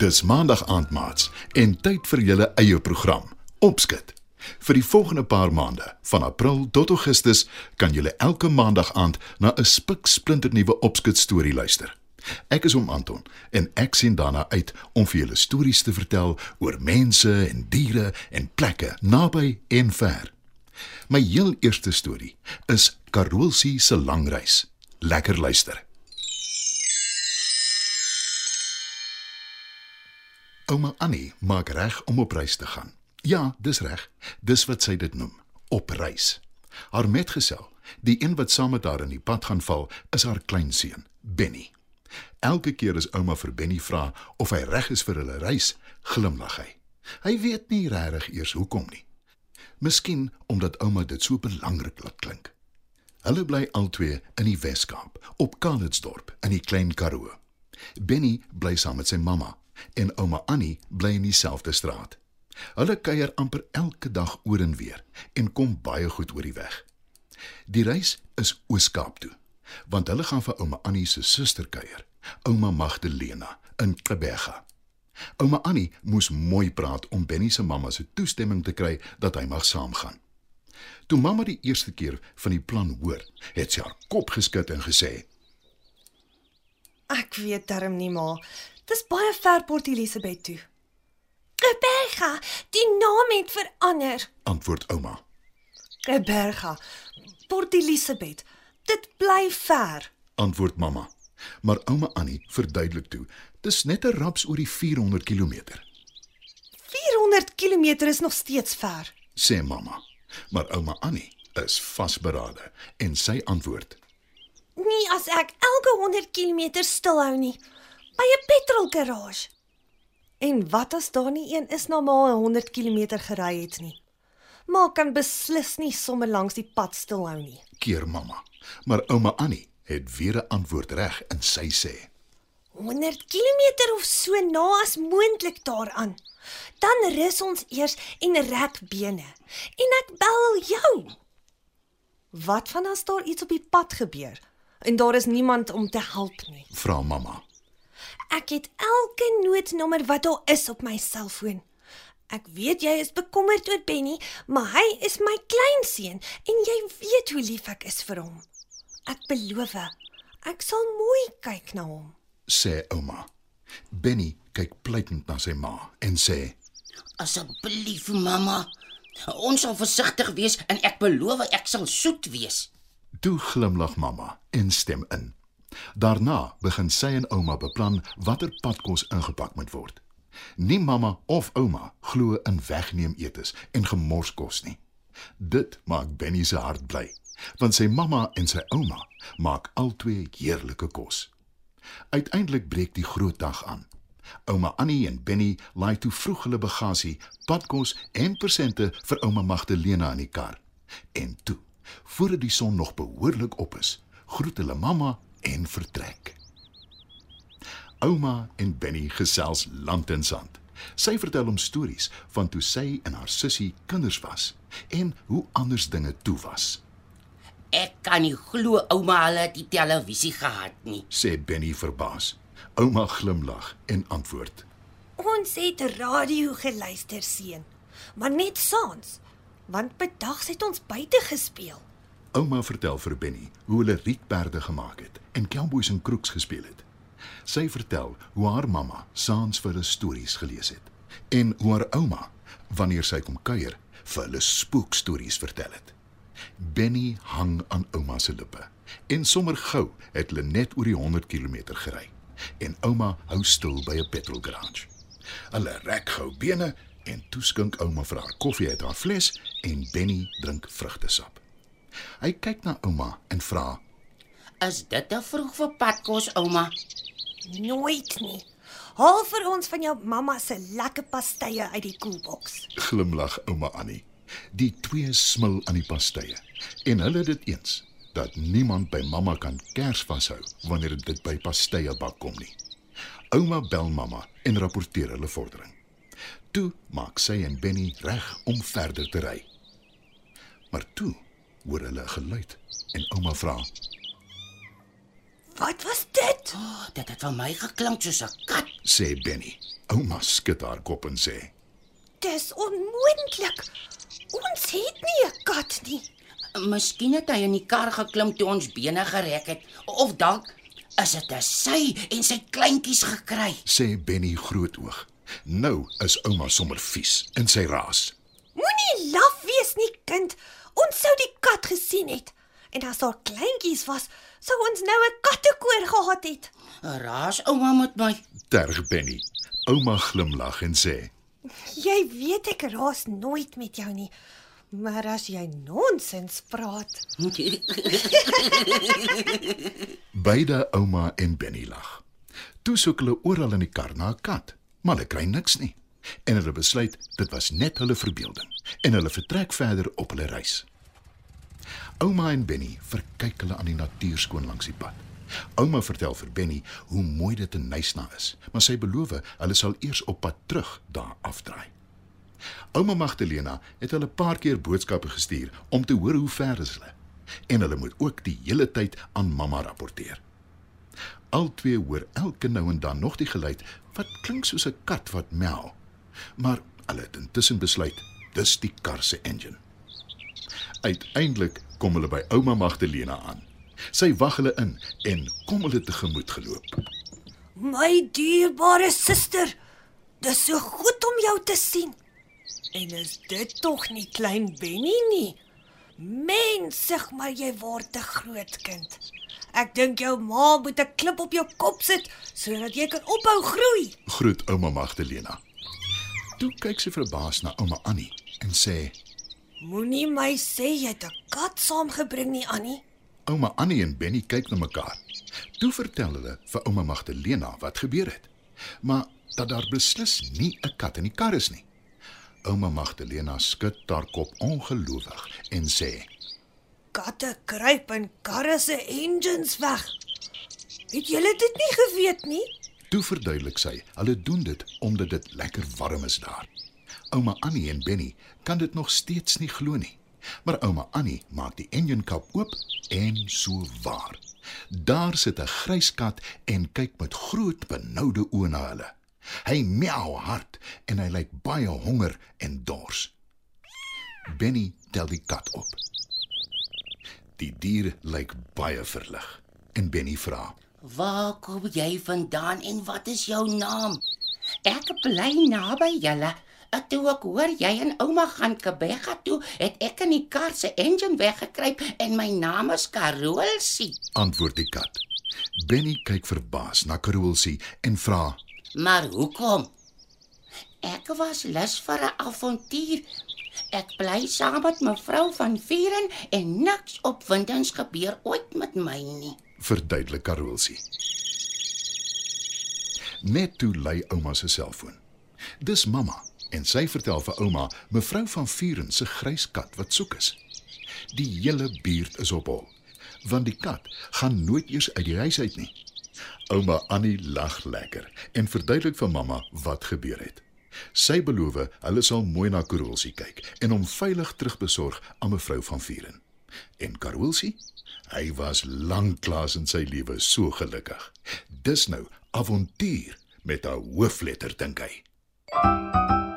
Dis maandag aand maats en tyd vir julle eie program. Opskud. Vir die volgende paar maande, van April tot Augustus, kan julle elke maandag aand na 'n spik splinter nuwe opskud storie luister. Ek is om Anton en ek sien daarna uit om vir julle stories te vertel oor mense en diere en plekke naby en ver. My heel eerste storie is Karolsie se lang reis. Lekker luister. Ouma Annie maak reg om op reis te gaan. Ja, dis reg. Dis wat sy dit noem, op reis. Haar metgesel, die een wat saam met haar in die pad gaan val, is haar kleinseun, Benny. Elke keer as ouma vir Benny vra of hy reg is vir hulle reis, glimlag hy. Hy weet nie regtig eers hoekom nie. Miskien omdat ouma dit so belangrik laat klink. Hulle bly albei in die Weskaap, op Calitzdorp in die Klein Karoo. Benny bly saam met sy mamma en ouma Annie bly in dieselfde straat. Hulle kuier amper elke dag oor en weer en kom baie goed oor die weg. Die reis is Oos-Kaap toe, want hulle gaan vir ouma Annie se suster kuier, ouma Magdalena in Kebega. Ouma Annie moes mooi praat om Benny se mamma se toestemming te kry dat hy mag saamgaan. Toe mamma die eerste keer van die plan hoor, het sy haar kop geskud en gesê: Ek weet darm nie maar. Dis baie ver Port Elizabeth toe. Rebecca, die naam het verander. "Antwoord ouma. Rebecca, Port Elizabeth. Dit bly ver. Antwoord mamma. Maar ouma Annie verduidelik toe: "Dis net 'n raps oor die 400 km," 400 km is nog steeds ver. sê mamma. Maar ouma Annie is vasberade en sy antwoord: Nie as ek elke 100 km stilhou nie by 'n petrolgarage. En wat as daar nie een is na maar 100 km gery het nie? Maar kan beslis nie sommer langs die pad stilhou nie. "Keer mamma." Maar ouma Annie het weer 'n antwoord reg en sy sê: 100 km of so na as moontlik daaraan. Dan rus ons eers en rek bene. En ek bel jou. Wat van as daar iets op die pad gebeur en daar is niemand om te help nie? "Vra mamma." Ek het elke noodnommer wat daar is op my selfoon. Ek weet jy is bekommerd oor Benny, maar hy is my kleinseun en jy weet hoe lief ek is vir hom. Ek beloof, ek sal mooi kyk na hom. sê ouma. Benny kyk pleitend na sy ma en sê: Asseblief, mamma. Ons sal versigtig wees en ek beloof ek sal soet wees. "Toe glimlag mamma en stem in." Daarna begin sy en ouma beplan watter padkos ingepak moet word. Nie mamma of ouma glo in wegneem etes en gemorskos nie. Dit maak Benny se hart bly, want sy mamma en sy ouma maak albei heerlike kos. Uiteindelik breek die groot dag aan. Ouma Annie en Benny laai toe vroeg hulle bagasie, padkos en persente vir ouma Magdalena in die kar. En toe, voordat die son nog behoorlik op is, groet hulle mamma en vertrek. Ouma en Benny gesels land en sand. Sy vertel hom stories van toe sy en haar sussie kinders was en hoe anders dinge toe was, Ek kan nie glo ouma hulle het die televisie gehad nie. sê Benny verbaas. Ouma glimlag en antwoord: Ons het radio geluister seun, maar net saans, want bedags het ons buite gespeel. Ouma vertel vir Benny hoe hulle rietperde gemaak het en cowboys en kroeks gespeel het. Sy vertel hoe haar mamma saans vir hulle stories gelees het en hoe haar ouma, wanneer sy kom kuier, vir hulle spookstories vertel het. Benny hang aan ouma se lippe en sommer gou het hulle net oor die 100 km gery en ouma hou stil by 'n petrolgarage. Hulle rek gou bene en toeskink ouma vir haar koffie uit haar fles en Benny drink vrugtesap. Hy kyk na ouma en vra: Is dit te vroeg vir padkos, ouma? Nooit nie. Haal vir ons van jou mamma se lekker pastye uit die koelboks. Glimlag ouma Annie. Die twee smil aan die pastye en hulle dit eens dat niemand by mamma kan kers vashou wanneer dit by pastye bak kom nie. Ouma bel mamma en rapporteer hulle vordering. Toe maak sy en Benny reg om verder te ry. Maar toe hoor hulle 'n geluid en ouma vra: Wat was dit? Oh, dit het vir my geklink soos 'n kat. sê Benny. Ouma skud haar kop en sê: Dis onmoontlik. Ons het nie 'n kat nie. Miskien het hy in die kar geklim toe ons bene gereg het of dalk is dit 'n sy en sy kleintjies gekry. sê Benny grootoog. Nou is ouma sommer vies in sy raas. Moenie laf wees nie, kind. Ons sou die kat gesien het. En as daar kleintjies was, sou ons nou 'n kattekoor gehad het. Raas ouma met my. Terg Benny. Ouma glimlag en sê: Jy weet ek raas nooit met jou nie. Maar as jy nonsens praat, Beide ouma en Benny lag. Toe soek hulle oral in die kar na 'n kat, maar hulle kry niks nie. En hulle besluit dit was net hulle verbeelding en hulle vertrek verder op hulle reis. Ouma en Benny verkyk hulle aan die natuur skoon langs die pad. Ouma vertel vir Benny hoe mooi dit in Nysna is, maar sy beloof hulle sal eers op pad terug daar afdraai. Ouma Magdalena het hulle 'n paar keer boodskappe gestuur om te hoor hoe ver is hulle. En hulle moet ook die hele tyd aan mamma rapporteer. Albei hoor elke nou en dan nog die geluid wat klink soos 'n kat wat mel. Maar hulle het intussen besluit dis die kar se engine. Uiteindelik kom hulle by ouma Magdalena aan. Sy wag hulle in en kom hulle tegemoet geloop. my dierbare suster, dis so goed om jou te sien. En is dit tog nie klein Benny nie? Mensig, maar jy word 'n groot kind. Ek dink jou ma moet 'n klip op jou kop sit sodat jy kan ophou groei. Groet ouma Magdalena. Toe kyk sy verbaas na ouma Annie en sê: Moenie my sê jy het 'n kat saamgebring nie, Annie. Ouma Annie en Benny kyk na mekaar. Toe vertel hulle vir ouma Magdalena wat gebeur het. Maar dat daar beslis nie 'n kat in die kar is nie. Ouma Magdalena skud haar kop ongelowig en sê: Katte kruip in karre se engines weg. Het julle dit nie geweet nie? Toe verduidelik sy, hulle doen dit omdat dit lekker warm is daar. Ouma Annie en Benny kan dit nog steeds nie glo nie. Maar ouma Annie maak die engine kap oop en so waar. Daar sit 'n grys kat en kyk met groot benoude oë na hulle. Hy miau hard en hy lyk baie honger en dors. Benny tel die kat op. Die dier lyk baie verlig en Benny vra: Waar kom jy vandaan en wat is jou naam? Ek bly naby julle. En Toe ek hoor jy en ouma gaan Kebega toe, het ek in die kar se engine weggekruip en my naam is Karolsie. antwoord die kat. Benny kyk verbaas na Karolsie en vra: Maar hoekom? Ek was lus vir 'n avontuur. Ek bly saam met mevrou van Vieren en niks opwindends gebeur ooit met my nie. verduidelik Karolsie. Net toe lui ouma se selfoon. Dis mamma en sy vertel vir ouma mevrou van Vuren se grys kat wat soek is. Die hele buurt is op hol, want die kat gaan nooit eers uit die huis uit nie. Ouma Annie lag lekker en verduidelik vir mamma wat gebeur het. Sy beloof hulle sal mooi na Karolsie kyk en hom veilig terugbesorg aan mevrou van Vuren. En Karolsie, hy was lanklaas in sy lewe so gelukkig. Dis nou avontuur met 'n hoofletter dink hy.